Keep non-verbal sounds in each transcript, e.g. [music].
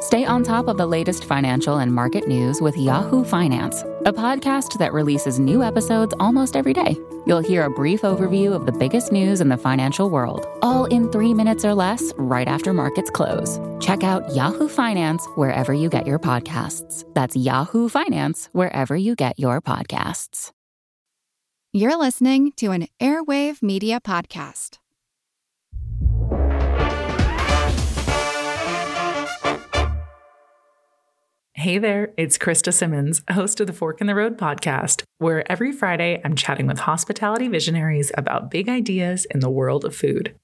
Stay on top of the latest financial and market news with Yahoo Finance, a podcast that releases new episodes almost every day. You'll hear a brief overview of the biggest news in the financial world, all in three minutes or less, right after markets close. Check out Yahoo Finance wherever you get your podcasts. That's Yahoo Finance wherever you get your podcasts. You're listening to an Airwave Media Podcast. Hey there, it's Krista Simmons, host of the Fork in the Road podcast, where every Friday I'm chatting with hospitality visionaries about big ideas in the world of food.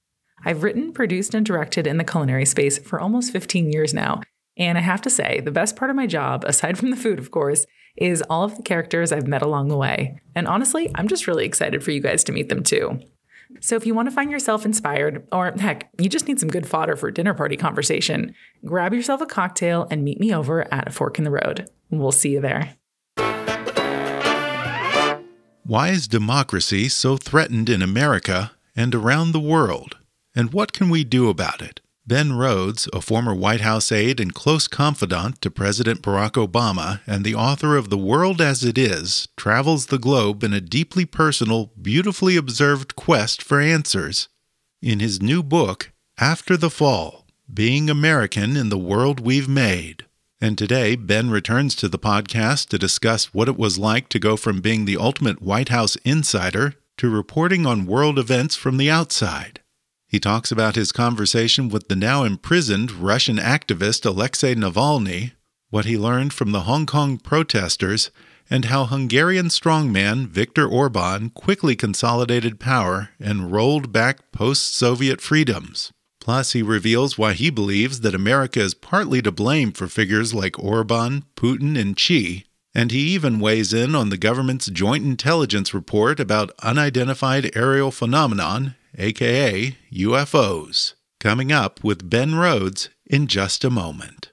I've written, produced, and directed in the culinary space for almost 15 years now, and I have to say, the best part of my job, aside from the food, of course, is all of the characters I've met along the way. And honestly, I'm just really excited for you guys to meet them too. So if you want to find yourself inspired, or heck, you just need some good fodder for dinner party conversation, grab yourself a cocktail and meet me over at a fork in the road. We'll see you there. Why is democracy so threatened in America and around the world? And what can we do about it? Ben Rhodes, a former White House aide and close confidant to President Barack Obama and the author of The World as It Is, travels the globe in a deeply personal, beautifully observed quest for answers. In his new book, After the Fall Being American in the World We've Made. And today, Ben returns to the podcast to discuss what it was like to go from being the ultimate White House insider to reporting on world events from the outside. He talks about his conversation with the now imprisoned Russian activist Alexei Navalny, what he learned from the Hong Kong protesters, and how Hungarian strongman Viktor Orban quickly consolidated power and rolled back post Soviet freedoms. Plus, he reveals why he believes that America is partly to blame for figures like Orban, Putin, and Xi, and he even weighs in on the government's joint intelligence report about unidentified aerial phenomenon aka UFOs, coming up with Ben Rhodes in just a moment.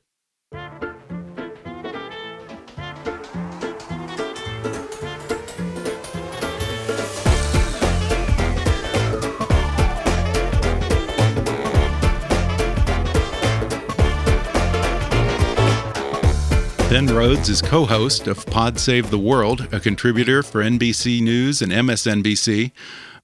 Ben Rhodes is co host of Pod Save the World, a contributor for NBC News and MSNBC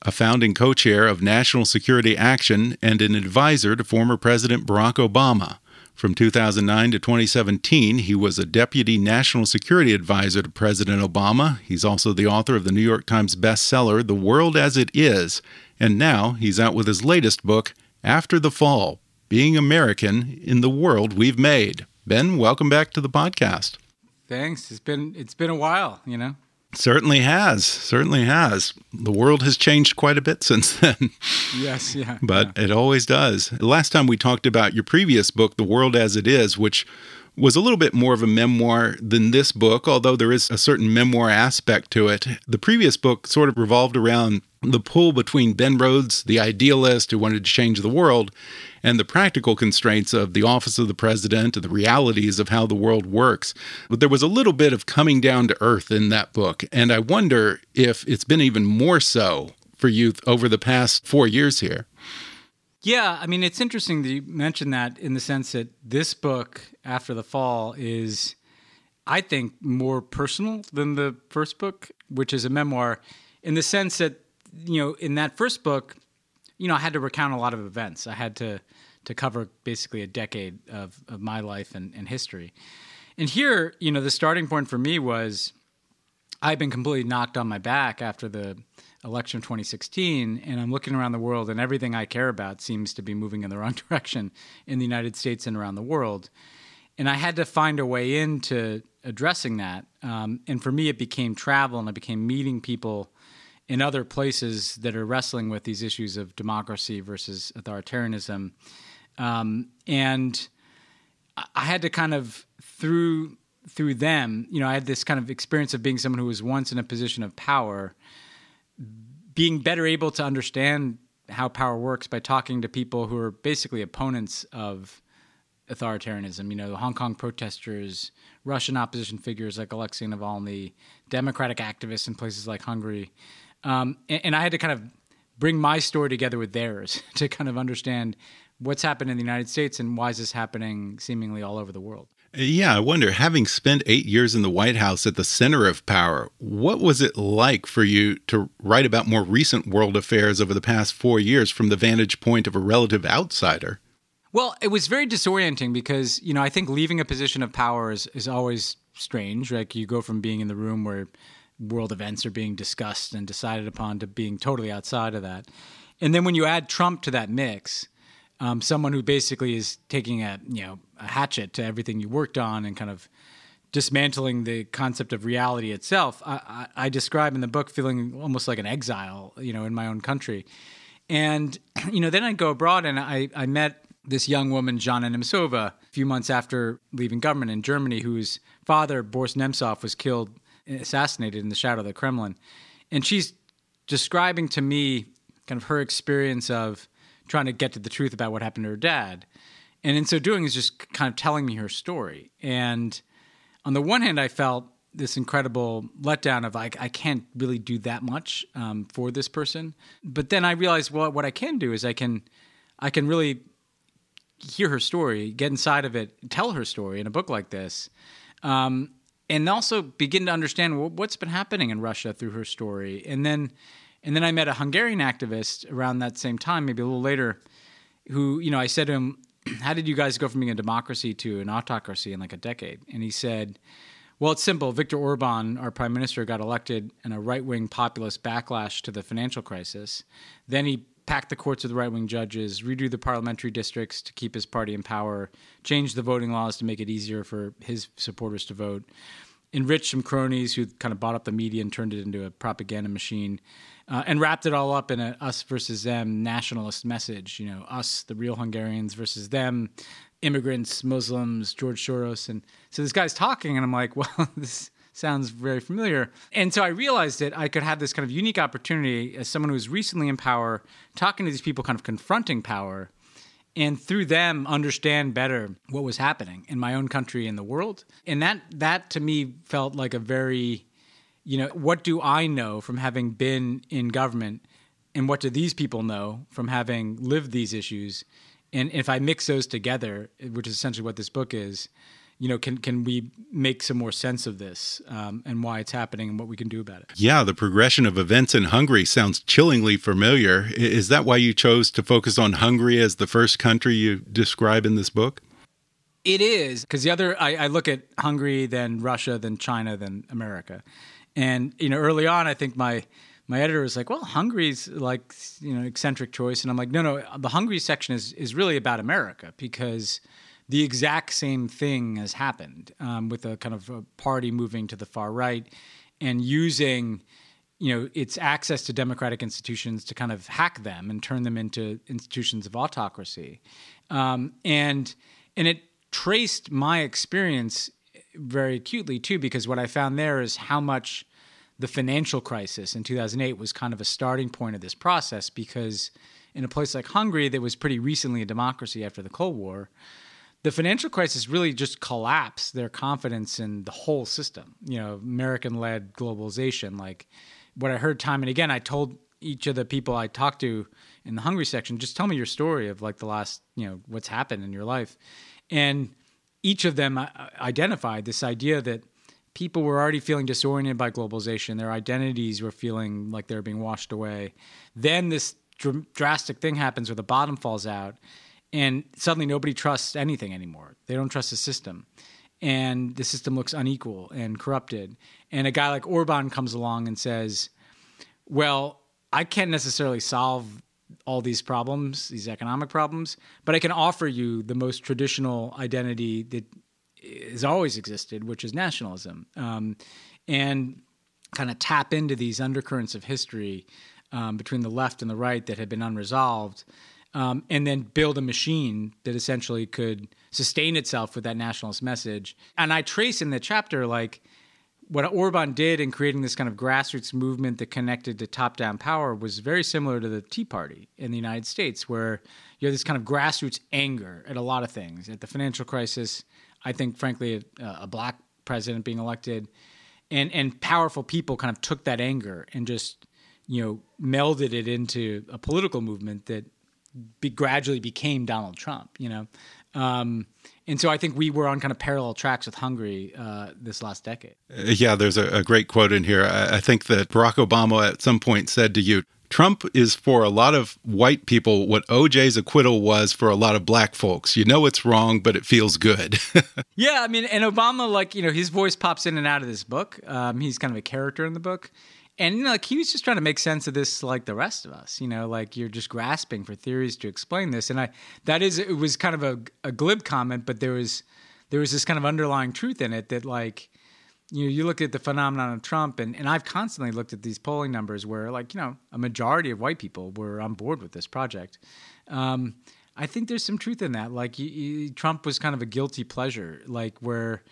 a founding co chair of National Security Action, and an advisor to former President Barack Obama. From 2009 to 2017, he was a deputy national security advisor to President Obama. He's also the author of the New York Times bestseller, The World as It Is. And now he's out with his latest book, After the Fall Being American in the World We've Made. Ben, welcome back to the podcast. Thanks. It's been it's been a while, you know. Certainly has. Certainly has. The world has changed quite a bit since [laughs] then. Yes, yeah. but yeah. it always does. The last time we talked about your previous book, The World as It Is, which was a little bit more of a memoir than this book, although there is a certain memoir aspect to it. The previous book sort of revolved around the pull between Ben Rhodes, the idealist who wanted to change the world, and the practical constraints of the office of the president and the realities of how the world works. But there was a little bit of coming down to earth in that book. And I wonder if it's been even more so for you over the past four years here. Yeah, I mean, it's interesting that you mentioned that in the sense that this book, After the Fall, is, I think, more personal than the first book, which is a memoir, in the sense that, you know, in that first book, you know, I had to recount a lot of events. I had to to cover basically a decade of, of my life and, and history. And here, you know, the starting point for me was I've been completely knocked on my back after the election of 2016, and I'm looking around the world, and everything I care about seems to be moving in the [laughs] wrong direction in the United States and around the world. And I had to find a way into addressing that. Um, and for me, it became travel, and I became meeting people in other places that are wrestling with these issues of democracy versus authoritarianism. Um, and I had to kind of through through them, you know, I had this kind of experience of being someone who was once in a position of power, being better able to understand how power works by talking to people who are basically opponents of authoritarianism. You know, the Hong Kong protesters, Russian opposition figures like Alexei Navalny, democratic activists in places like Hungary. Um, and, and I had to kind of bring my story together with theirs [laughs] to kind of understand what's happened in the United States and why is this happening seemingly all over the world. Yeah, I wonder, having spent eight years in the White House at the center of power, what was it like for you to write about more recent world affairs over the past four years from the vantage point of a relative outsider? Well, it was very disorienting because, you know, I think leaving a position of power is, is always strange. Like you go from being in the room where world events are being discussed and decided upon to being totally outside of that. And then when you add Trump to that mix, um, someone who basically is taking a you know a hatchet to everything you worked on and kind of dismantling the concept of reality itself. I, I, I, describe in the book feeling almost like an exile, you know, in my own country. And [clears throat] you know, then I go abroad and I, I met this young woman, Zhanna Nemtsova, a few months after leaving government in Germany, whose father, Boris Nemtsov, was killed, assassinated in the shadow of the Kremlin. And she's describing to me kind of her experience of trying to get to the truth about what happened to her dad. And in so doing, is just kind of telling me her story. And on the one hand, I felt this incredible letdown of like I can't really do that much um, for this person. But then I realized, well, what I can do is I can, I can really hear her story, get inside of it, tell her story in a book like this, um, and also begin to understand what's been happening in Russia through her story. And then and then I met a Hungarian activist around that same time, maybe a little later, who, you know, I said to him, [clears throat] How did you guys go from being a democracy to an autocracy in like a decade? And he said, Well, it's simple. Viktor Orban, our prime minister, got elected in a right wing populist backlash to the financial crisis. Then he packed the courts with right wing judges, redo the parliamentary districts to keep his party in power, change the voting laws to make it easier for his supporters to vote, enrich some cronies who kind of bought up the media and turned it into a propaganda machine uh, and wrapped it all up in a us versus them nationalist message. You know, us, the real Hungarians, versus them, immigrants, Muslims, George Soros. And so this guy's talking, and I'm like, [laughs] well, this sounds very familiar. And so I realized that I could have this kind of unique opportunity as someone who was recently in power, talking to these people, kind of confronting power. And through them, understand better what was happening in my own country and the world, and that that to me felt like a very you know, what do I know from having been in government, and what do these people know from having lived these issues? And if I mix those together, which is essentially what this book is, you know, can can we make some more sense of this um, and why it's happening and what we can do about it? Yeah, the progression of events in Hungary sounds chillingly familiar. Is that why you chose to focus on Hungary as the first country you describe in this book? It is because the other I, I look at Hungary, then Russia, then China, then America, and you know, early on, I think my my editor was like, "Well, Hungary's like you know eccentric choice," and I'm like, "No, no, the Hungary section is is really about America because." The exact same thing has happened um, with a kind of a party moving to the far right and using you know its access to democratic institutions to kind of hack them and turn them into institutions of autocracy um, and and it traced my experience very acutely too, because what I found there is how much the financial crisis in 2008 was kind of a starting point of this process. Because in a place like Hungary, that was pretty recently a democracy after the Cold War, the financial crisis really just collapsed their confidence in the whole system. You know, American-led globalization. Like what I heard time and again, I told each of the people I talked to in the Hungary section, just tell me your story of like the last, you know, what's happened in your life, and each of them uh, identified this idea that people were already feeling disoriented by globalization. Their identities were feeling like they were being washed away. Then this dr- drastic thing happens where the bottom falls out, and suddenly nobody trusts anything anymore. They don't trust the system. And the system looks unequal and corrupted. And a guy like Orban comes along and says, Well, I can't necessarily solve all these problems, these economic problems, but I can offer you the most traditional identity that has always existed, which is nationalism, um, and kind of tap into these undercurrents of history um, between the left and the right that had been unresolved, um, and then build a machine that essentially could sustain itself with that nationalist message. And I trace in the chapter like what Orban did in creating this kind of grassroots movement that connected to top down power was very similar to the Tea Party in the United States, where you have this kind of grassroots anger at a lot of things. At the financial crisis, I think, frankly, a, a black president being elected, and and powerful people kind of took that anger and just you know melded it into a political movement that be, gradually became Donald Trump. You know, um, and so I think we were on kind of parallel tracks with Hungary uh, this last decade. Uh, yeah, there's a, a, great quote in here. I, I think that Barack Obama at some point said to you, Trump is for a lot of white people what OJ's acquittal was for a lot of black folks. You know it's wrong, but it feels good. [laughs] yeah, I mean, and Obama, like, you know, his voice pops in and out of this book. Um, he's kind of a character in the book and you know, like he was just trying to make sense of this like the rest of us you know like you're just grasping for theories to explain this. And i that is it was kind of a, a glib comment but there was there was this kind of underlying truth in it that like you know you look at the phenomenon of trump and, and i've constantly looked at these polling numbers where like you know a majority of white people were on board with this project. Um, i think there's some truth in that. Like you, you, trump was kind of a guilty pleasure like where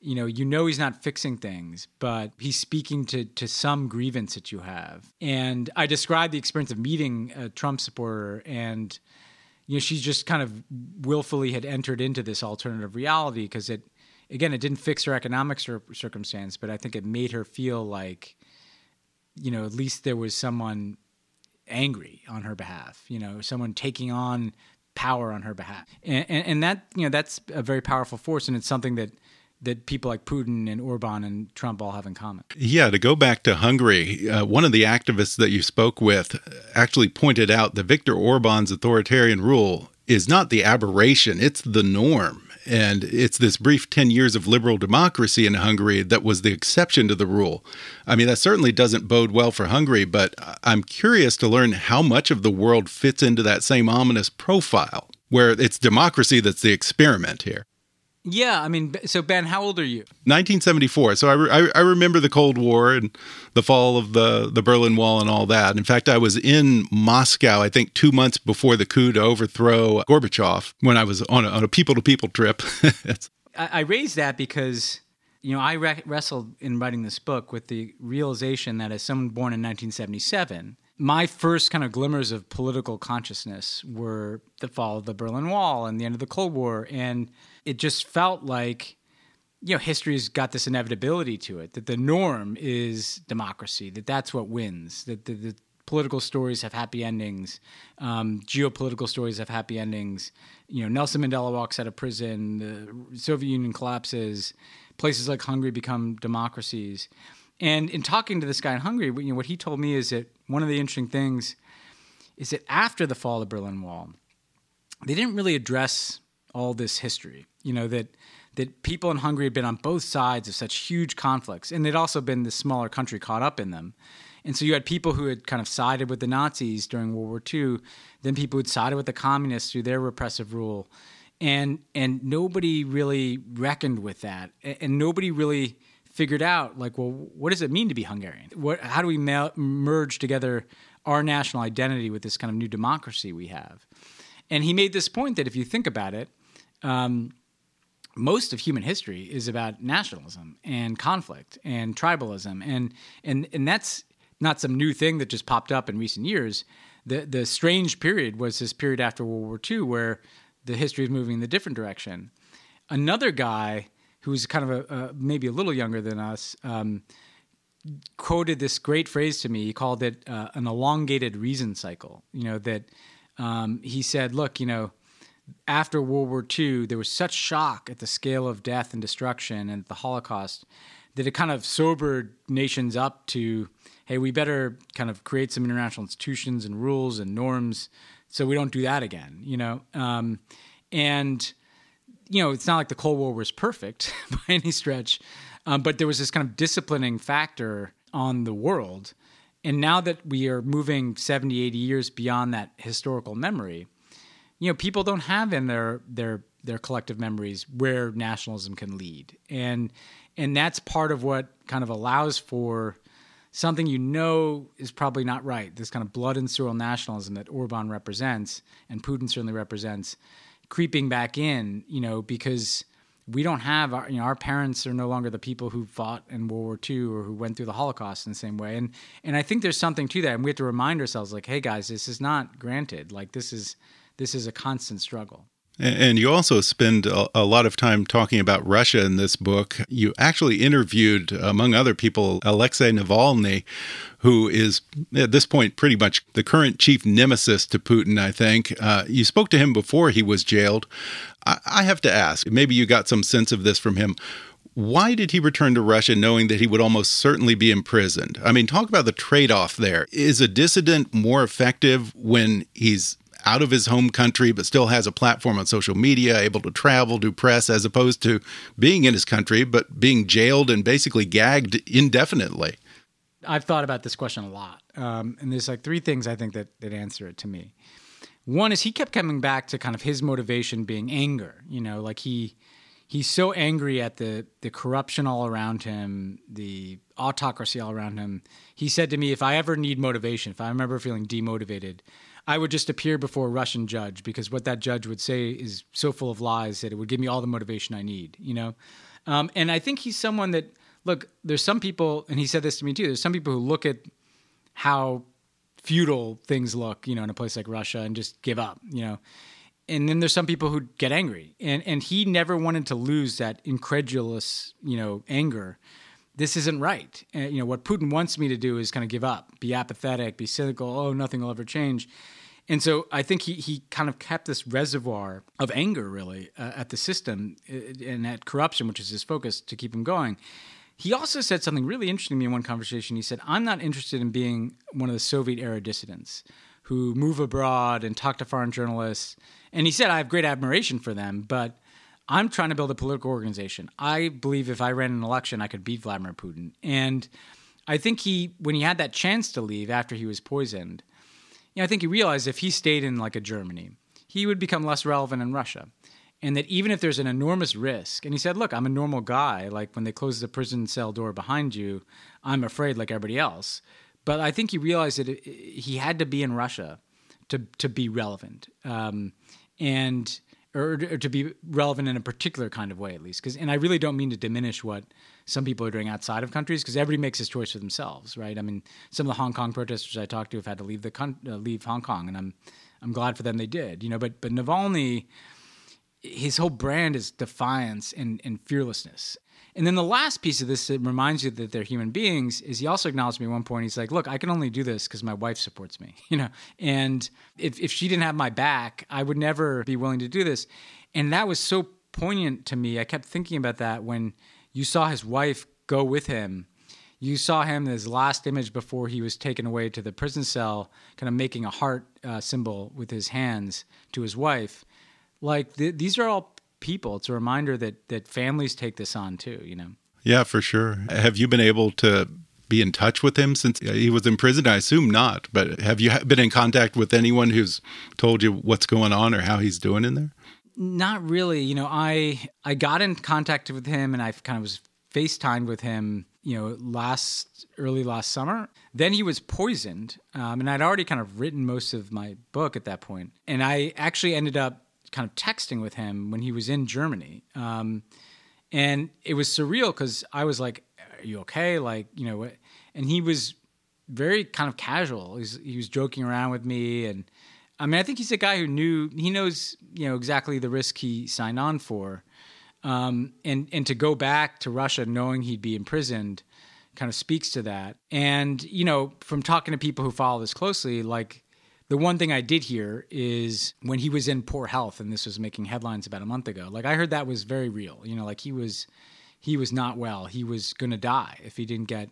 you know, you know he's not fixing things, but he's speaking to to some grievance that you have. And I described the experience of meeting a Trump supporter and you know, she just kind of willfully had entered into this alternative reality because it again, it didn't fix her economic cir- circumstance, but I think it made her feel like you know, at least there was someone angry on her behalf, you know, someone taking on power on her behalf. And, and, and that, you know, that's a very powerful force and it's something that that people like Putin and Orban and Trump all have in common. Yeah, to go back to Hungary, uh, one of the activists that you spoke with actually pointed out that Viktor Orban's authoritarian rule is not the aberration, it's the norm. And it's this brief 10 years of liberal democracy in Hungary that was the exception to the rule. I mean, that certainly doesn't bode well for Hungary, but I'm curious to learn how much of the world fits into that same ominous profile, where it's democracy that's the experiment here. Yeah, I mean, so Ben, how old are you? 1974. So I, re- I, remember the Cold War and the fall of the, the Berlin Wall and all that. In fact, I was in Moscow, I think, two months before the coup to overthrow Gorbachev when I was on a people to people trip. [laughs] I, I raised that because you know, I re- wrestled in writing this book with the realization that as someone born in 1977, my first kind of glimmers of political consciousness were the fall of the Berlin Wall and the end of the Cold War. And it just felt like, you know, history's got this inevitability to it that the norm is democracy, that that's what wins, that the, the political stories have happy endings, um, geopolitical stories have happy endings. You know, Nelson Mandela walks out of prison, the Soviet Union collapses, places like Hungary become democracies. And in talking to this guy in Hungary, you know, what he told me is that one of the interesting things is that after the fall of the Berlin Wall, they didn't really address all this history. You know that that people in Hungary had been on both sides of such huge conflicts, and they'd also been this smaller country caught up in them. And so you had people who had kind of sided with the Nazis during World War II, then people who'd sided with the communists through their repressive rule, and and nobody really reckoned with that, and nobody really figured out like, well, what does it mean to be Hungarian? What, how do we merge together our national identity with this kind of new democracy we have? And he made this point that if you think about it, um, most of human history is about nationalism and conflict and tribalism, and and and that's not some new thing that just popped up in recent years. The the strange period was this period after World War II where the history is moving in a different direction. Another guy who's kind of a, maybe a little younger than us, um, quoted this great phrase to me. He called it uh, an elongated reason cycle. You know that um, he said, "Look, you know." After World War II, there was such shock at the scale of death and destruction and the Holocaust that it kind of sobered nations up to, hey, we better kind of create some international institutions and rules and norms so we don't do that again, you know. Um, and you know, it's not like the Cold War was perfect [laughs] by any stretch, um, but there was this kind of disciplining factor on the world. And now that we are moving 70, 80 years beyond that historical memory, you know, people don't have in their their their collective memories where nationalism can lead. And and that's part of what kind of allows for something you know is probably not right. This kind of blood and soil nationalism that Orban represents and Putin certainly represents creeping back in, you know, because we don't have our, you know, our parents are no longer the people who fought in World War II or who went through the Holocaust in the same way. And, and I think there's something to that. And we have to remind ourselves like, Hey guys, this is not granted. Like this is, this is a constant struggle. And you also spend a lot of time talking about Russia in this book. You actually interviewed, among other people, Alexei Navalny, who is at this point pretty much the current chief nemesis to Putin, I think. Uh, you spoke to him before he was jailed. I, I have to ask, maybe you got some sense of this from him. Why did he return to Russia knowing that he would almost certainly be imprisoned? I mean, talk about the trade off there. Is a dissident more effective when he's out of his home country, but still has a platform on social media, able to travel, do press, as opposed to being in his country, but being jailed and basically gagged indefinitely. I've thought about this question a lot. Um, and there's like three things I think that, that answer it to me. One is he kept coming back to kind of his motivation being anger. You know, like he he's so angry at the the corruption all around him, the autocracy all around him. He said to me, if I ever need motivation, if I remember feeling demotivated, I would just appear before a Russian judge because what that judge would say is so full of lies that it would give me all the motivation I need, you know? Um, and I think he's someone that, look, there's some people, and he said this to me too, there's some people who look at how feudal things look, you know, in a place like Russia and just give up, you know? And then there's some people who get angry. And, and he never wanted to lose that incredulous, you know, anger this isn't right. And, you know, what Putin wants me to do is kind of give up, be apathetic, be cynical. Oh, nothing will ever change. And so I think he, he kind of kept this reservoir of anger, really, uh, at the system uh, and at corruption, which is his focus to keep him going. He also said something really interesting to me in one conversation. He said, I'm not interested in being one of the Soviet era dissidents who move abroad and talk to foreign journalists. And he said, I have great admiration for them, but I'm trying to build a political organization. I believe if I ran an election, I could beat Vladimir Putin. And I think he, when he had that chance to leave after he was poisoned, know, I think he realized if he stayed in like a Germany, he would become less relevant in Russia. And that even if there's an enormous risk, and he said, Look, I'm a normal guy. Like when they close the prison cell door behind you, I'm afraid like everybody else. But I think he realized that he had to be in Russia to, to be relevant. Um, and or, or, to be relevant in a particular kind of way at least because and i really don't mean to diminish what some people are doing outside of countries because everybody makes his choice for themselves right? I mean some of the hong kong protesters i talked to have had to leave the con- uh, leave hong kong and i'm i'm glad for them they did you know but but navalny his whole brand is defiance and, and fearlessness and then the last piece of this that reminds you that they're human beings is he also acknowledged me at one point. He's like, "Look, I can only do this because my wife supports me, [laughs] you know. And if if she didn't have my back, I would never be willing to do this." And that was so poignant to me. I kept thinking about that when you saw his wife go with him. You saw him in his last image before he was taken away to the prison cell, kind of making a heart uh, symbol with his hands to his wife. Like th- these are all people. It's a reminder that that families take this on too. You know. Yeah, for sure. Have you been able to be in touch with him since he was in prison? I assume not, but have you been in contact with anyone who's told you what's going on or how he's doing in there? Not really. You know, I I got in contact with him and I kind of was FaceTimed with him, you know, last early last summer. Then he was poisoned, um, and I'd already kind of written most of my book at that point. And I actually ended up kind of texting with him when he was in Germany. Um, and it was surreal because I was like, "Are you okay?" Like, you know, and he was very kind of casual. He's, he was joking around with me, and I mean, I think he's a guy who knew he knows, you know, exactly the risk he signed on for, um, and and to go back to Russia knowing he'd be imprisoned, kind of speaks to that. And you know, from talking to people who follow this closely, like the one thing I did hear is when he was in poor health, and this was making headlines about a month ago. Like I heard that was very real. You know, like he was he was not well. He was going to die if he didn't get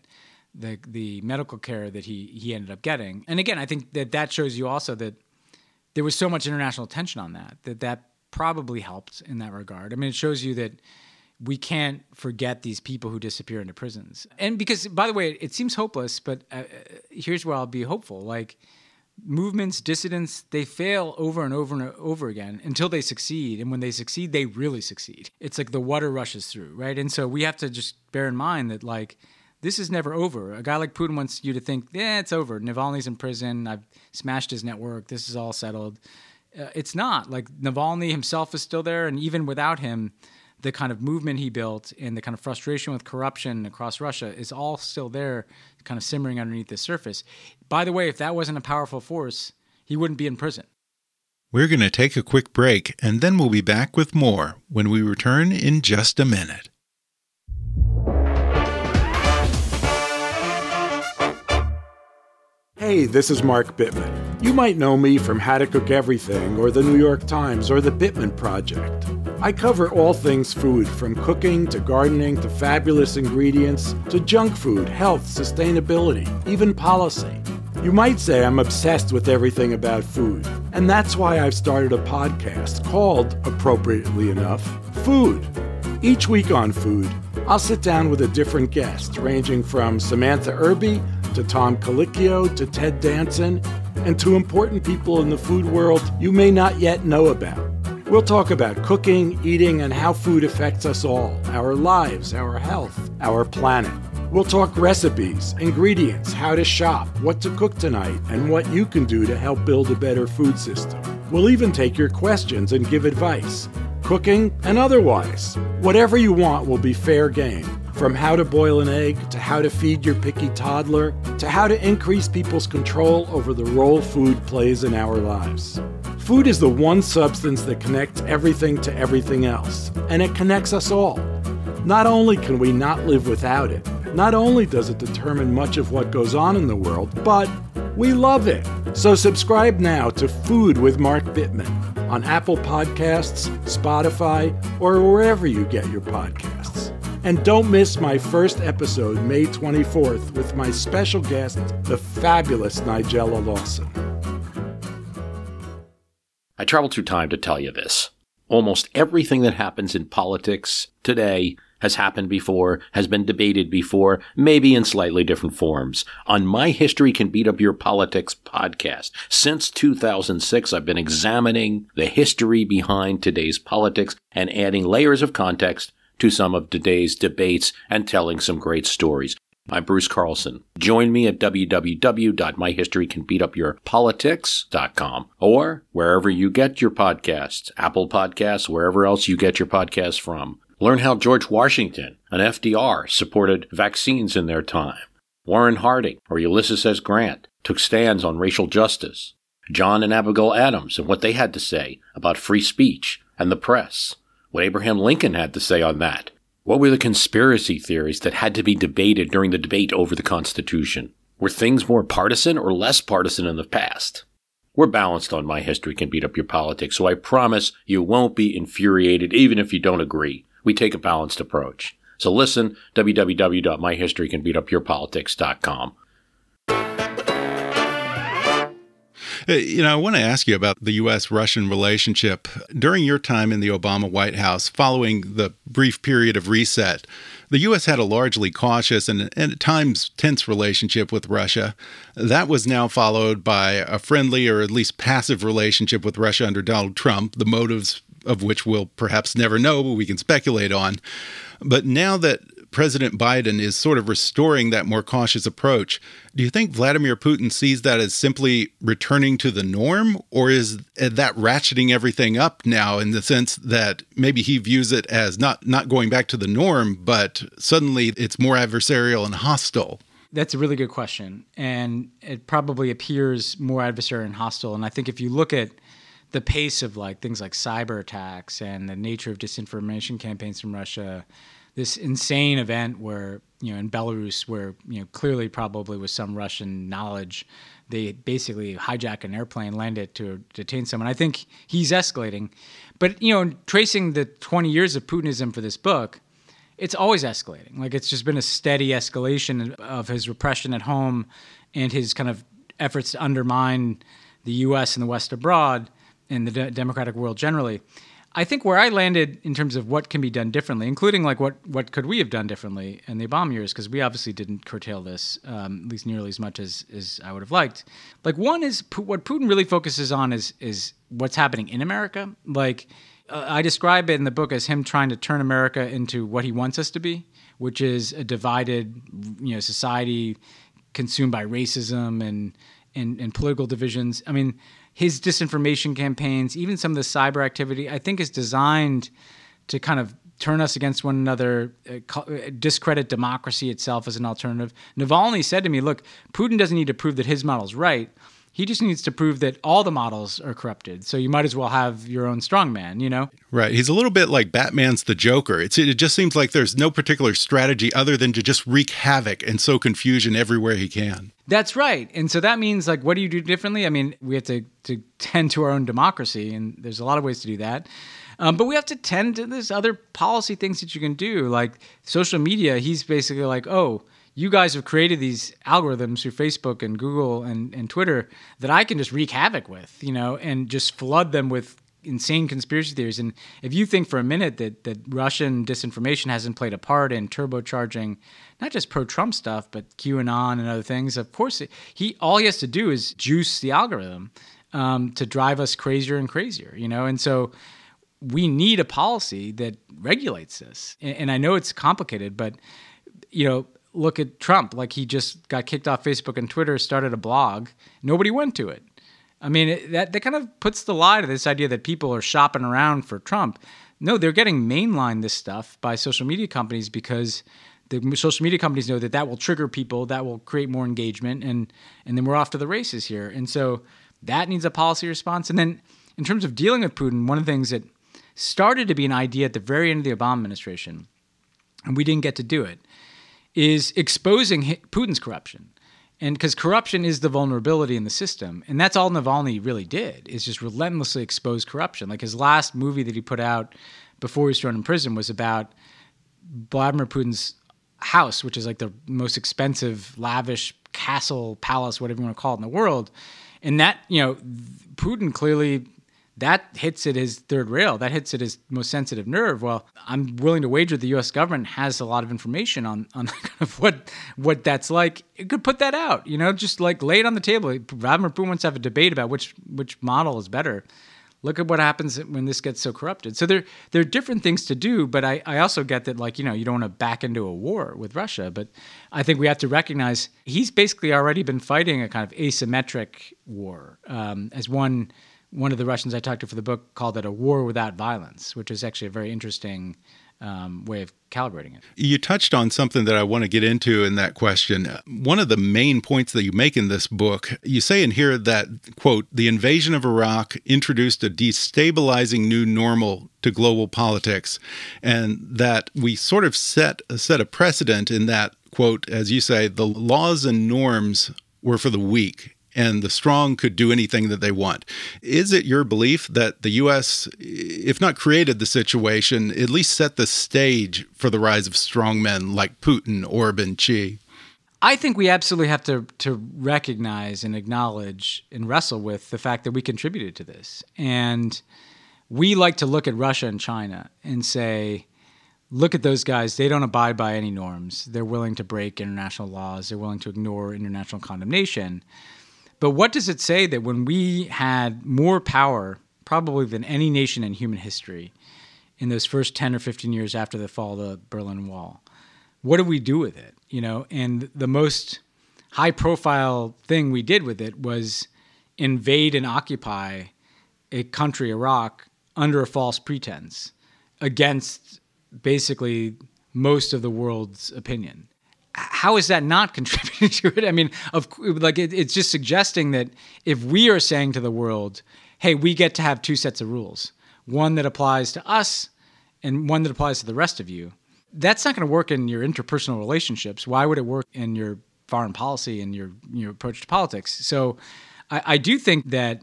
the the medical care that he he ended up getting. And again, I think that that shows you also that there was so much international attention on that that that probably helped in that regard. I mean, it shows you that we can't forget these people who disappear into prisons. And because, by the way, it seems hopeless, but uh, here's where I'll be hopeful. Like movements, dissidents, they fail over and over and over again until they succeed. And when they succeed, they really succeed. It's like the water rushes through, right? And so we have to just bear in mind that, like, this is never over. A guy like Putin wants you to think, yeah, it's over. Navalny's in prison. I've smashed his network. This is all settled. Uh, it's not. Like, Navalny himself is still there. And even without him, the kind of movement he built and the kind of frustration with corruption across Russia is all still there, kind of simmering underneath the surface. By the way, if that wasn't a powerful force, he wouldn't be in prison. We're going to take a quick break and then we'll be back with more when we return in just a minute. Hey, this is Mark Bittman. You might know me from How to Cook Everything or the New York Times or the Bittman Project. I cover all things food, from cooking to gardening to fabulous ingredients to junk food, health, sustainability, even policy. You might say I'm obsessed with everything about food, and that's why I've started a podcast called, appropriately enough, Food. Each week on Food, I'll sit down with a different guest, ranging from Samantha Irby to Tom Colicchio to Ted Danson, and to important people in the food world you may not yet know about. We'll talk about cooking, eating, and how food affects us all our lives, our health, our planet. We'll talk recipes, ingredients, how to shop, what to cook tonight, and what you can do to help build a better food system. We'll even take your questions and give advice, cooking and otherwise. Whatever you want will be fair game. From how to boil an egg, to how to feed your picky toddler, to how to increase people's control over the role food plays in our lives. Food is the one substance that connects everything to everything else, and it connects us all. Not only can we not live without it, not only does it determine much of what goes on in the world, but we love it. So subscribe now to Food with Mark Bittman on Apple Podcasts, Spotify, or wherever you get your podcasts. And don't miss my first episode, May 24th, with my special guest, the fabulous Nigella Lawson. I traveled through time to tell you this. Almost everything that happens in politics today has happened before, has been debated before, maybe in slightly different forms. On My History Can Beat Up Your Politics podcast, since 2006, I've been examining the history behind today's politics and adding layers of context to some of today's debates and telling some great stories. I'm Bruce Carlson. Join me at www.myhistorycanbeatupyourpolitics.com or wherever you get your podcasts, Apple Podcasts, wherever else you get your podcasts from. Learn how George Washington and FDR supported vaccines in their time. Warren Harding or Ulysses S. Grant took stands on racial justice. John and Abigail Adams and what they had to say about free speech and the press. What Abraham Lincoln had to say on that. What were the conspiracy theories that had to be debated during the debate over the Constitution? Were things more partisan or less partisan in the past? We're balanced on My History Can Beat Up Your Politics, so I promise you won't be infuriated even if you don't agree. We take a balanced approach. So listen, www.myhistorycanbeatupyourpolitics.com. Uh, You know, I want to ask you about the U.S. Russian relationship. During your time in the Obama White House, following the brief period of reset, the U.S. had a largely cautious and, and at times tense relationship with Russia. That was now followed by a friendly or at least passive relationship with Russia under Donald Trump, the motives of which we'll perhaps never know, but we can speculate on. But now that President Biden is sort of restoring that more cautious approach. Do you think Vladimir Putin sees that as simply returning to the norm, or is that ratcheting everything up now in the sense that maybe he views it as not not going back to the norm, but suddenly it's more adversarial and hostile? That's a really good question, and it probably appears more adversarial and hostile. And I think if you look at the pace of like things like cyber attacks and the nature of disinformation campaigns from Russia, this insane event where you know in Belarus, where you know clearly probably with some Russian knowledge, they basically hijack an airplane, land it to detain someone. I think he's escalating, but you know tracing the 20 years of Putinism for this book, it's always escalating. Like it's just been a steady escalation of his repression at home and his kind of efforts to undermine the U.S. and the West abroad and the de- democratic world generally. I think where I landed in terms of what can be done differently, including like what what could we have done differently in the Obama years, because we obviously didn't curtail this um, at least nearly as much as as I would have liked. Like one is what Putin really focuses on is is what's happening in America. Like uh, I describe it in the book as him trying to turn America into what he wants us to be, which is a divided, you know, society consumed by racism and and, and political divisions. I mean his disinformation campaigns, even some of the cyber activity, I think is designed to kind of turn us against one another, uh, discredit democracy itself as an alternative. Navalny said to me, look, Putin doesn't need to prove that his model's right. He just needs to prove that all the models are corrupted. So you might as well have your own strongman, you know? Right. He's a little bit like Batman's the Joker. It's it just seems like there's no particular strategy other than to just wreak havoc and sow confusion everywhere he can. That's right. And so that means like what do you do differently? I mean, we have to to tend to our own democracy and there's a lot of ways to do that. Um, but we have to tend to this other policy things that you can do, like social media. He's basically like, oh, you guys have created these algorithms through Facebook and Google and, and Twitter that I can just wreak havoc with, you know, and just flood them with insane conspiracy theories. And if you think for a minute that that Russian disinformation hasn't played a part in turbocharging not just pro-Trump stuff, but QAnon and other things, of course, he all he has to do is juice the algorithm um, to drive us crazier and crazier, you know. And so we need a policy that regulates this. And, and I know it's complicated, but you know, look at Trump. Like he just got kicked off Facebook and Twitter, started a blog. Nobody went to it. I mean, it, that that kind of puts the lie to this idea that people are shopping around for Trump. No, they're getting mainline this stuff by social media companies because the social media companies know that that will trigger people, that will create more engagement, and and then we're off to the races here. And so that needs a policy response. And then in terms of dealing with Putin, one of the things that started to be an idea at the very end of the Obama administration, and we didn't get to do it, is exposing Putin's corruption. And because corruption is the vulnerability in the system, and that's all Navalny really did is just relentlessly expose corruption. Like his last movie that he put out before he was thrown in prison was about Vladimir Putin's house, which is like the most expensive, lavish castle, palace, whatever you want to call it in the world. And that, you know, Putin clearly that hits at his third rail. That hits at his most sensitive nerve. Well, I'm willing to wager the U.S. government has a lot of information on on [laughs] kind of what what that's like. It could put that out, you know, just like lay it on the table. Vladimir Putin wants to have a debate about which which model is better. Look at what happens when this gets so corrupted. So there there are different things to do, but I, I also get that like, you know, you don't want to back into a war with Russia. But I think we have to recognize he's basically already been fighting a kind of asymmetric war. Um, as one one of the Russians I talked to for the book called it a war without violence, which is actually a very interesting um, way of calibrating it. You touched on something that I want to get into in that question. One of the main points that you make in this book, you say in here that, quote, the invasion of Iraq introduced a destabilizing new normal to global politics, and that we sort of set, a set a precedent in that, quote, as you say, the laws and norms were for the weak and the strong could do anything that they want. Is it your belief that the U.S., if not created the situation, at least set the stage for the rise of strongmen like Putin, Orban, Xi? I think we absolutely have to to recognize and acknowledge and wrestle with the fact that we contributed to this. And we like to look at Russia and China and say, look at those guys. They don't abide by any norms. They're willing to break international laws. They're willing to ignore international condemnation. But what does it say that when we had more power, probably than any nation in human history, in those first 10 or 15 years after the fall of the Berlin Wall, what did we do with it? You know, and the most high profile thing we did with it was invade and occupy a country, Iraq, under a false pretense against basically most of the world's opinion how is that not [laughs] contributing to it? I mean, of like it, it's just suggesting that if we are saying to the world, "Hey, we get to have two sets of rules, one that applies to us and one that applies to the rest of you," that's not going to work in your interpersonal relationships. Why would it work in your foreign policy and your your approach to politics? So, I, I do think that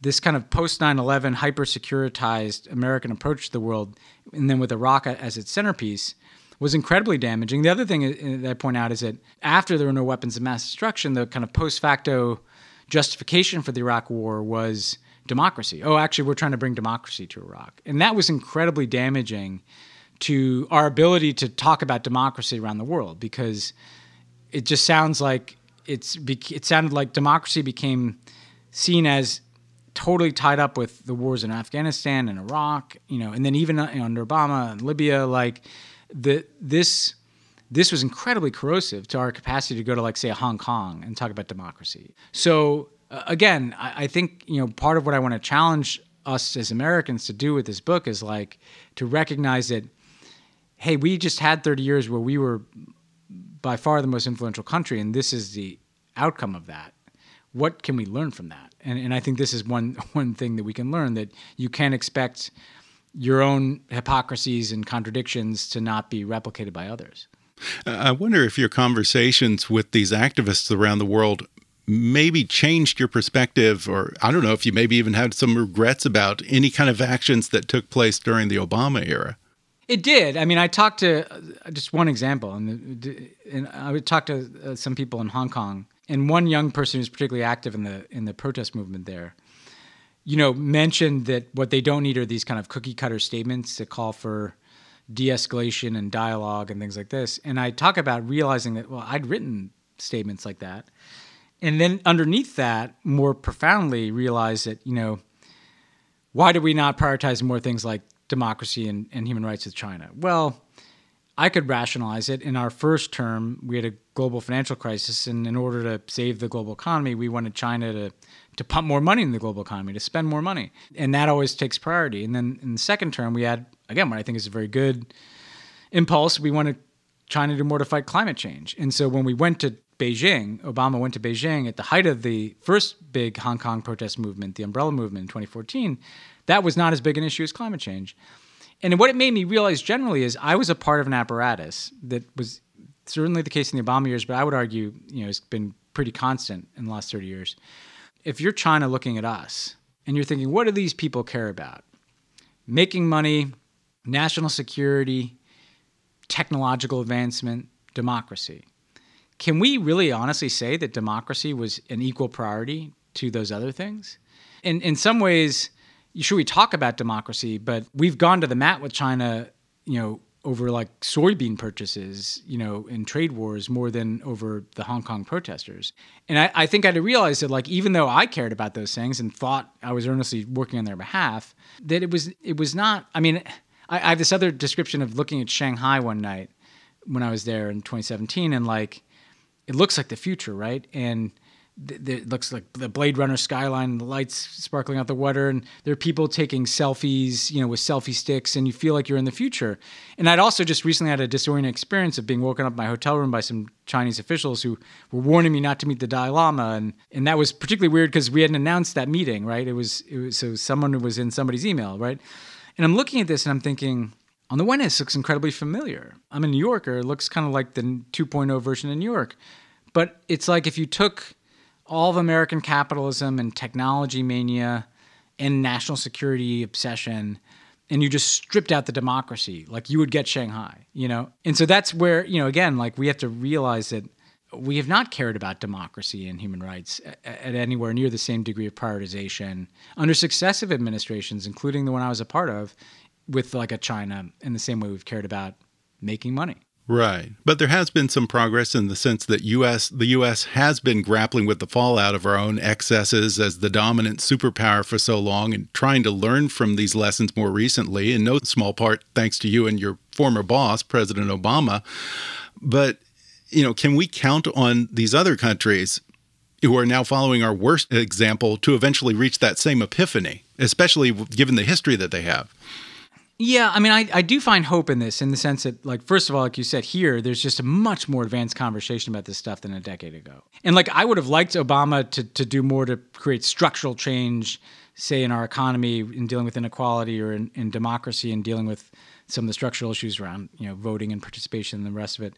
this kind of post 9/11 hyper securitized American approach to the world, and then with Iraq as its centerpiece was incredibly damaging. The other thing uh, uh, that I point out is that after there were no weapons of mass destruction, the kind of post facto justification for the Iraq war was democracy. Oh, actually, we're trying to bring democracy to Iraq. And that was incredibly damaging to our ability to talk about democracy around the world because it just sounds like it's it sounded like democracy became seen as totally tied up with the wars in Afghanistan and Iraq, you know, and then even uh, under Obama and Libya like the this this was incredibly corrosive to our capacity to go to like say Hong Kong and talk about democracy. So uh, again, I, I think you know part of what I want to challenge us as Americans to do with this book is like to recognize that hey, we just had 30 years where we were by far the most influential country, and this is the outcome of that. what can we learn from that? And and I think this is one [laughs] one thing that we can learn that you can't expect your own hypocrisies and contradictions to not be replicated by others. I wonder if your conversations with these activists around the world maybe changed your perspective, or I don't know if you maybe even had some regrets about any kind of actions that took place during the Obama era. It did. I mean, I talked to uh, just one example, and, and I would talk to uh, some people in Hong Kong, and one young person who's particularly active in the in the protest movement there, you know, mentioned that what they don't need are these kind of cookie cutter statements that call for de-escalation and dialogue and things like this. And I talk about realizing that well, I'd written statements like that, and then underneath that, more profoundly, realize that you know, why do we not prioritize more things like democracy and, and human rights with China? Well, I could rationalize it. In our first term, we had a global financial crisis, and in order to save the global economy, we wanted China to to pump more money in the global economy, to spend more money, and that always takes priority. And then in the second term, we had again what I think is a very good impulse. We wanted China to do more to fight climate change, and so when we went to Beijing, Obama went to Beijing at the height of the first big Hong Kong protest movement, the Umbrella Movement in 2014 that was not as big an issue as climate change. And what it made me realize generally is I was a part of an apparatus that was certainly the case in the Obama years, but I would argue, you know, it's been pretty constant in the last 30 years. If you're China looking at us and you're thinking, what do these people care about? Making money, national security, technological advancement, democracy. Can we really honestly say that democracy was an equal priority to those other things? In in some ways, sure we talk about democracy, but we've gone to the mat with China, you know, over like soybean purchases, you know, in trade wars more than over the Hong Kong protesters. And I, I think I had to realize that like even though I cared about those things and thought I was earnestly working on their behalf, that it was it was not I mean, I, I have this other description of looking at Shanghai one night when I was there in 2017 and like it looks like the future, right? And it looks like the Blade Runner skyline, the lights sparkling out the water, and there are people taking selfies, you know, with selfie sticks, and you feel like you're in the future. And I'd also just recently had a disorienting experience of being woken up in my hotel room by some Chinese officials who were warning me not to meet the Dalai Lama, and and that was particularly weird because we hadn't announced that meeting, right? It was it was so someone was in somebody's email, right? And I'm looking at this and I'm thinking. On the one hand, this looks incredibly familiar. I'm a New Yorker. It looks kind of like the 2.0 version in New York. But it's like if you took all of American capitalism and technology mania and national security obsession and you just stripped out the democracy like you would get Shanghai, you know? And so that's where, you know, again, like we have to realize that we have not cared about democracy and human rights at anywhere near the same degree of prioritization under successive administrations, including the one I was a part of, with like a China in the same way we've cared about making money. Right. But there has been some progress in the sense that US the US has been grappling with the fallout of our own excesses as the dominant superpower for so long and trying to learn from these lessons more recently in no small part thanks to you and your former boss President Obama. But you know, can we count on these other countries who are now following our worst example to eventually reach that same epiphany, especially given the history that they have? Yeah, I mean, I, I do find hope in this in the sense that, like, first of all, like you said here, there's just a much more advanced conversation about this stuff than a decade ago. And, like, I would have liked Obama to, to do more to create structural change, say, in our economy in dealing with inequality or in, in democracy and dealing with some of the structural issues around, you know, voting and participation and the rest of it.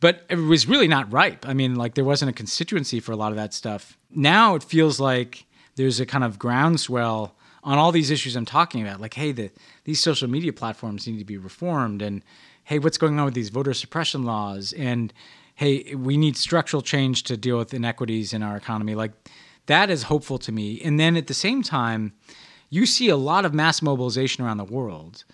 But it was really not ripe. I mean, like, there wasn't a constituency for a lot of that stuff. Now it feels like there's a kind of groundswell on all these issues I'm talking about. Like, hey, the, these social media platforms need to be reformed, and hey, what's going on with these voter suppression laws, and hey, we need structural change to deal with inequities in our economy. Like, that is hopeful to me. And then at the same time, you see a lot of mass mobilization around the world.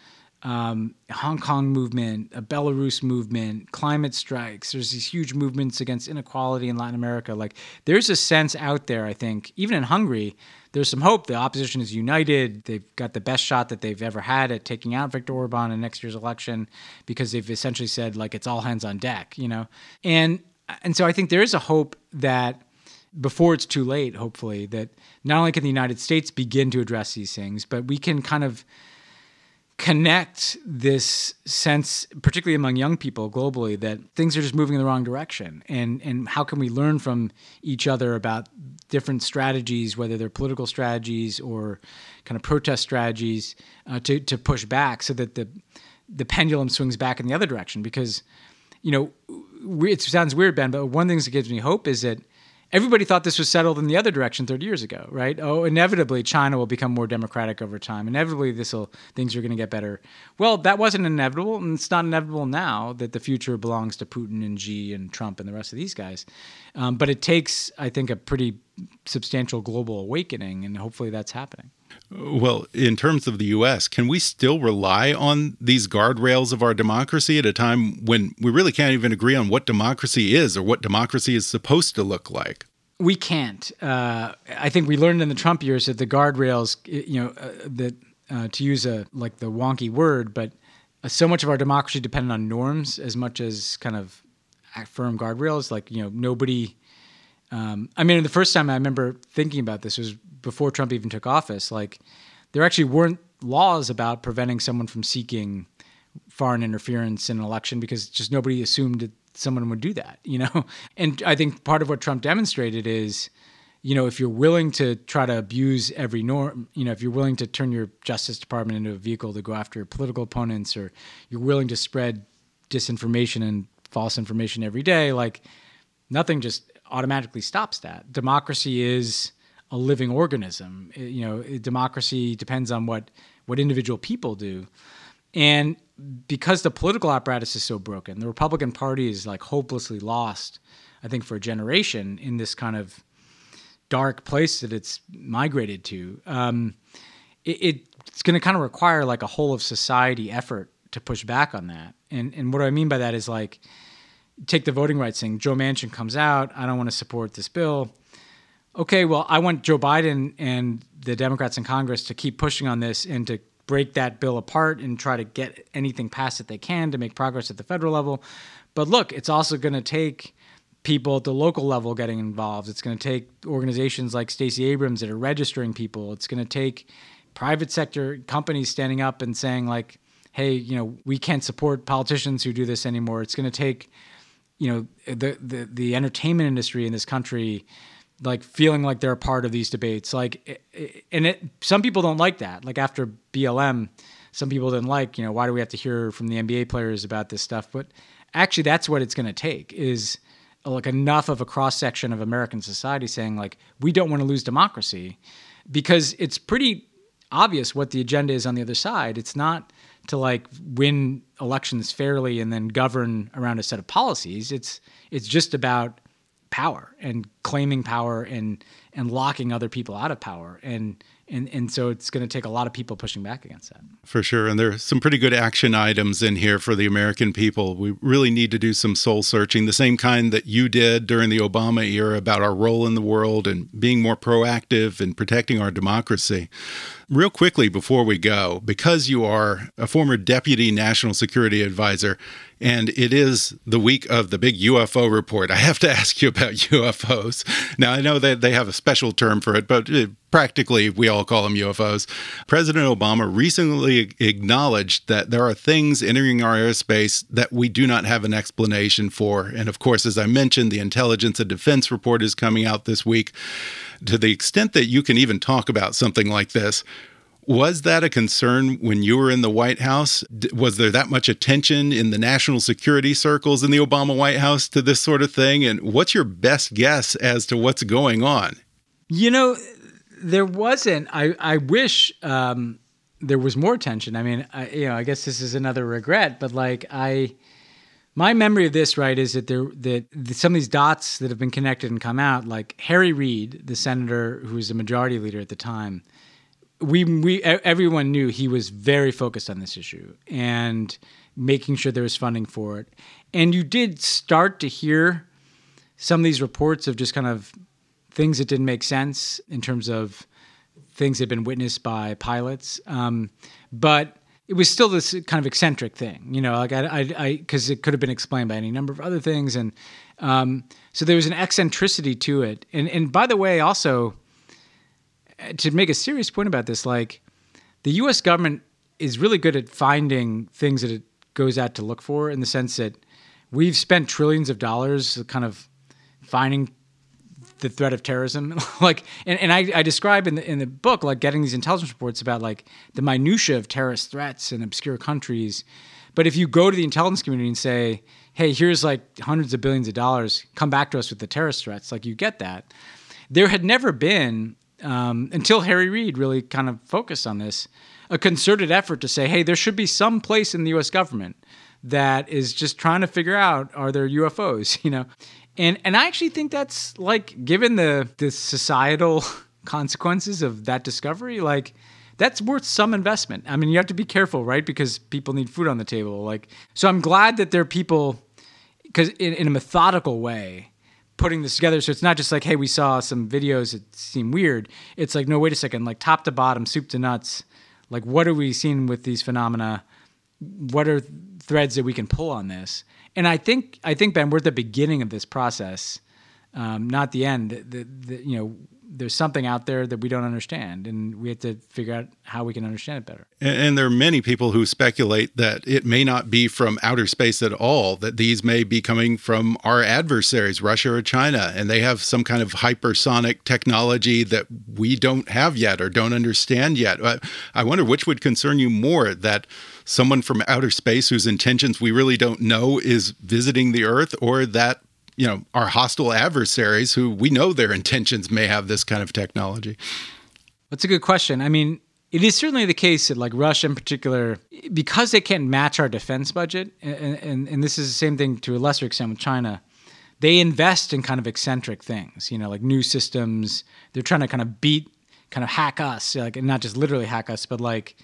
Um, Hong Kong movement, a Belarus movement, climate strikes. There's these huge movements against inequality in Latin America. Like there's a sense out there, I think, even in Hungary, there's some hope. The opposition is united. They've got the best shot that they've ever had at taking out Viktor Orban in next year's election because they've essentially said like it's all hands on deck, you know. And and so I think there is a hope that before it's too late, hopefully, that not only can the United States begin to address these things, but we can kind of connect this sense, particularly among young people globally, that things are just moving in the wrong direction, and and how can we learn from each other about different strategies, whether they're political strategies or kind of protest strategies, uh, to to push back so that the the pendulum swings back in the other direction. Because you know, it sounds weird, Ben, but one things that gives me hope is that everybody thought this was settled in the other direction 30 years ago, right? Oh, inevitably China will become more democratic over time. Inevitably this will things are going to get better. Well, that wasn't inevitable, and it's not inevitable now that the future belongs to Putin and Xi and Trump and the rest of these guys. Um, but it takes, I think, a pretty substantial global awakening, and hopefully that's happening. Well, in terms of the U.S., can we still rely on these guardrails of our democracy at a time when we really can't even agree on what democracy is or what democracy is supposed to look like? We can't. Uh, I think we learned in the Trump years that the guardrails, you know, uh, that uh, to use a like the wonky word, but uh, so much of our democracy depended on norms as much as kind of firm guardrails. Like you know, nobody. Um, I mean, the first time I remember thinking about this was before Trump even took office, like there actually weren't laws about preventing someone from seeking foreign interference in an election because just nobody assumed that someone would do that, you know? [laughs] And I think part of what Trump demonstrated is, you know, if you're willing to try to abuse every norm, you know, if you're willing to turn your Justice Department into a vehicle to go after your political opponents or you're willing to spread disinformation and false information every day, like nothing just automatically stops that. Democracy is a living organism. You know, democracy depends on what what individual people do, and because the political apparatus is so broken, the Republican Party is like hopelessly lost. I think for a generation in this kind of dark place that it's migrated to. Um, it, it's going to kind of require like a whole of society effort to push back on that. And and what do I mean by that is like take the voting rights thing. Joe Manchin comes out, I don't want to support this bill okay, well, I want Joe Biden and the Democrats in Congress to keep pushing on this and to break that bill apart and try to get anything passed that they can to make progress at the federal level. But look, it's also going to take people at the local level getting involved. It's going to take organizations like Stacey Abrams that are registering people. It's going to take private sector companies standing up and saying like, "Hey, you know, we can't support politicians who do this anymore." It's going to take, you know, the the the entertainment industry in this country like feeling like they're a part of these debates. Like, eh, eh, and it some people don't like that. Like after BLM, some people didn't like. You know, why do we have to hear from the NBA players about this stuff? But actually, that's what it's going to take is like enough of a cross section of American society saying like we don't want to lose democracy because it's pretty obvious what the agenda is on the other side. It's not to like win elections fairly and then govern around a set of policies. It's it's just about power and claiming power and and locking other people out of power and and and so it's going to take a lot of people pushing back against that. For sure. And there's some pretty good action items in here for the american people. We really need to do some soul searching the same kind that you did during the obama era about our role in the world and being more proactive and protecting our democracy. Real quickly before we go because you are a former deputy national security advisor and it is the week of the big UFO report. I have to [laughs] ask you about UFOs. Now, I know that they have a special term for it, but uh, practically we all call them UFOs. President Obama recently acknowledged that there are things entering our airspace that we do not have an explanation for. And of course, as I mentioned, the Intelligence and Defense report is coming out this week. To the extent that you can even talk about something like this, was that a concern when you were in the White House? Was there that much attention in the national security circles in the Obama White House to this sort of thing? And what's your best guess as to what's going on? You know, there wasn't. I, I wish um, there was more attention. I mean, I, you know, I guess this is another regret, but like I, my memory of this right is that there that some of these dots that have been connected and come out, like Harry Reid, the senator who was the majority leader at the time we we everyone knew he was very focused on this issue and making sure there was funding for it. And you did start to hear some of these reports of just kind of things that didn't make sense in terms of things that had been witnessed by pilots. Um, but it was still this kind of eccentric thing, you know, like I, I, because it could have been explained by any number of other things, and um, so there was an eccentricity to it. And and by the way, also to make a serious point about this, like the U.S. government is really good at finding things that it goes out to look for in the sense that we've spent trillions of dollars kind of finding the threat of terrorism [laughs] like and, and I, I, describe in the in the book like getting these intelligence reports about like the minutia of terrorist threats in obscure countries but if you go to the intelligence community and say hey here's like hundreds of billions of dollars come back to us with the terrorist threats like you get that there had never been um, until harry reid really kind of focused on this a concerted effort to say hey there should be some place in the us government that is just trying to figure out are there ufos [laughs] you know and and I actually think that's like given the the societal [laughs] consequences of that discovery, like that's worth some investment. I mean, you have to be careful, right? Because people need food on the table. Like, so I'm glad that there are people, because in, in, a methodical way, putting this together. So it's not just like, hey, we saw some videos that seem weird. It's like, no, wait a second, like top to bottom, soup to nuts. Like, what are we seeing with these phenomena? What are threads that we can pull on this? and I think I think Ben, we're at the beginning of this process, um, not the end. The, the, you know, there's something out there that we don't understand, and we have to figure out how we can understand it better. And, and, there are many people who speculate that it may not be from outer space at all; that these may be coming from our adversaries, Russia or China, and they have some kind of hypersonic technology that we don't have yet or don't understand yet. I wonder which would concern you more that someone from outer space whose intentions we really don't know is visiting the Earth, or that you know our hostile adversaries who we know their intentions may have this kind of technology? That's a good question. I mean it is certainly the case that like russia in particular because they can't match our defense budget and, and, and this is the same thing to a lesser extent with china they invest in kind of eccentric things you know like new systems. They're trying to kind of beat kind of hack us like not just literally hack us but like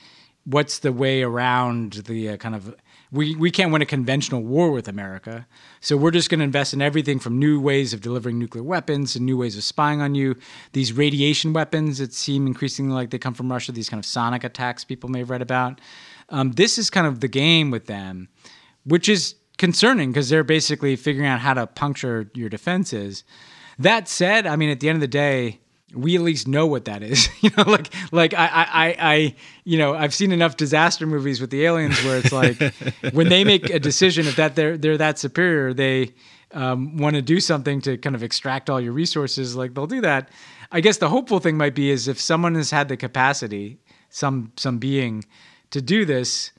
what's the way around the uh, kind of we, we can't win a conventional war with America. So we're just going to invest in everything from new ways of delivering nuclear weapons and new ways of spying on you. These radiation weapons that seem increasingly like they come from Russia, these kind of sonic attacks people may have read about. Um, this is kind of the game with them, which is concerning because they're basically figuring out how to puncture your defenses. That said, I mean, at the end of the day, we at least know what that is. [laughs] you know, like like I, I I you know I've seen enough disaster movies with the aliens where it's like [laughs] when they make a decision if that they're they're that superior, they um, want to do something to kind of extract all your resources. Like they'll do that. I guess the hopeful thing might be is if someone has had the capacity, some some being, to do this.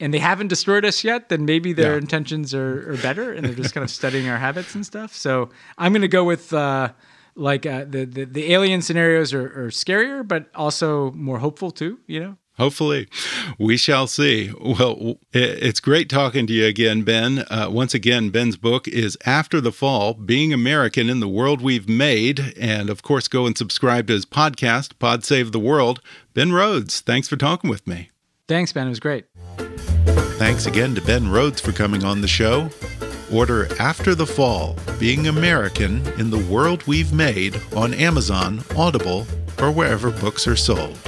And they haven't destroyed us yet, then maybe their yeah. intentions are, are, better, and they're just kind of studying our habits and stuff. So I'm going to go with uh, like uh, the, the, the alien scenarios are, are scarier, but also more hopeful too. You know. Hopefully, we shall see. Well, it's great talking to you again, Ben. Uh, once again, Ben's book is After the Fall Being American in the World We've Made. And of course, go and subscribe to his podcast, Pod Save the World. Ben Rhodes, thanks for talking with me. Thanks, Ben. It was great. Thanks again to Ben Rhodes for coming on the show. Order After the Fall Being American in the World We've Made on Amazon, Audible, or wherever books are sold.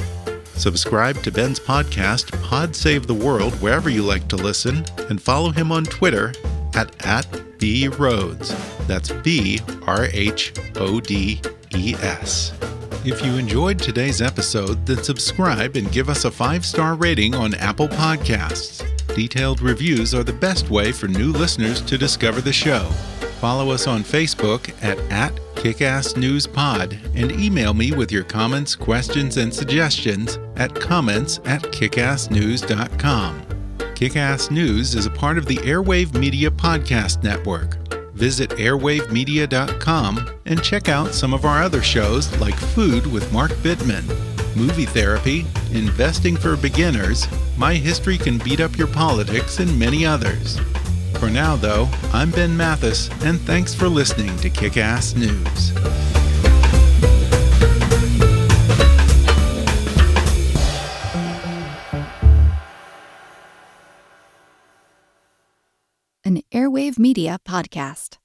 Subscribe to Ben's podcast, Pod Save the World, wherever you like to listen, and follow him on Twitter at, at B Rhodes. That's B R H O D E S. If you enjoyed today's episode, then subscribe and give us a five star rating on Apple Podcasts. Detailed reviews are the best way for new listeners to discover the show. Follow us on Facebook at, at KickassNewsPod and email me with your comments, questions, and suggestions at comments at kickassnews.com. Kickass News is a part of the Airwave Media Podcast Network. Visit airwavemedia.com and check out some of our other shows like Food with Mark Bittman movie therapy, investing for beginners, my history can beat up your politics, and many others. For now, though, I'm Ben Mathis, and thanks for listening to Kick Ass News. An Airwave Media Podcast.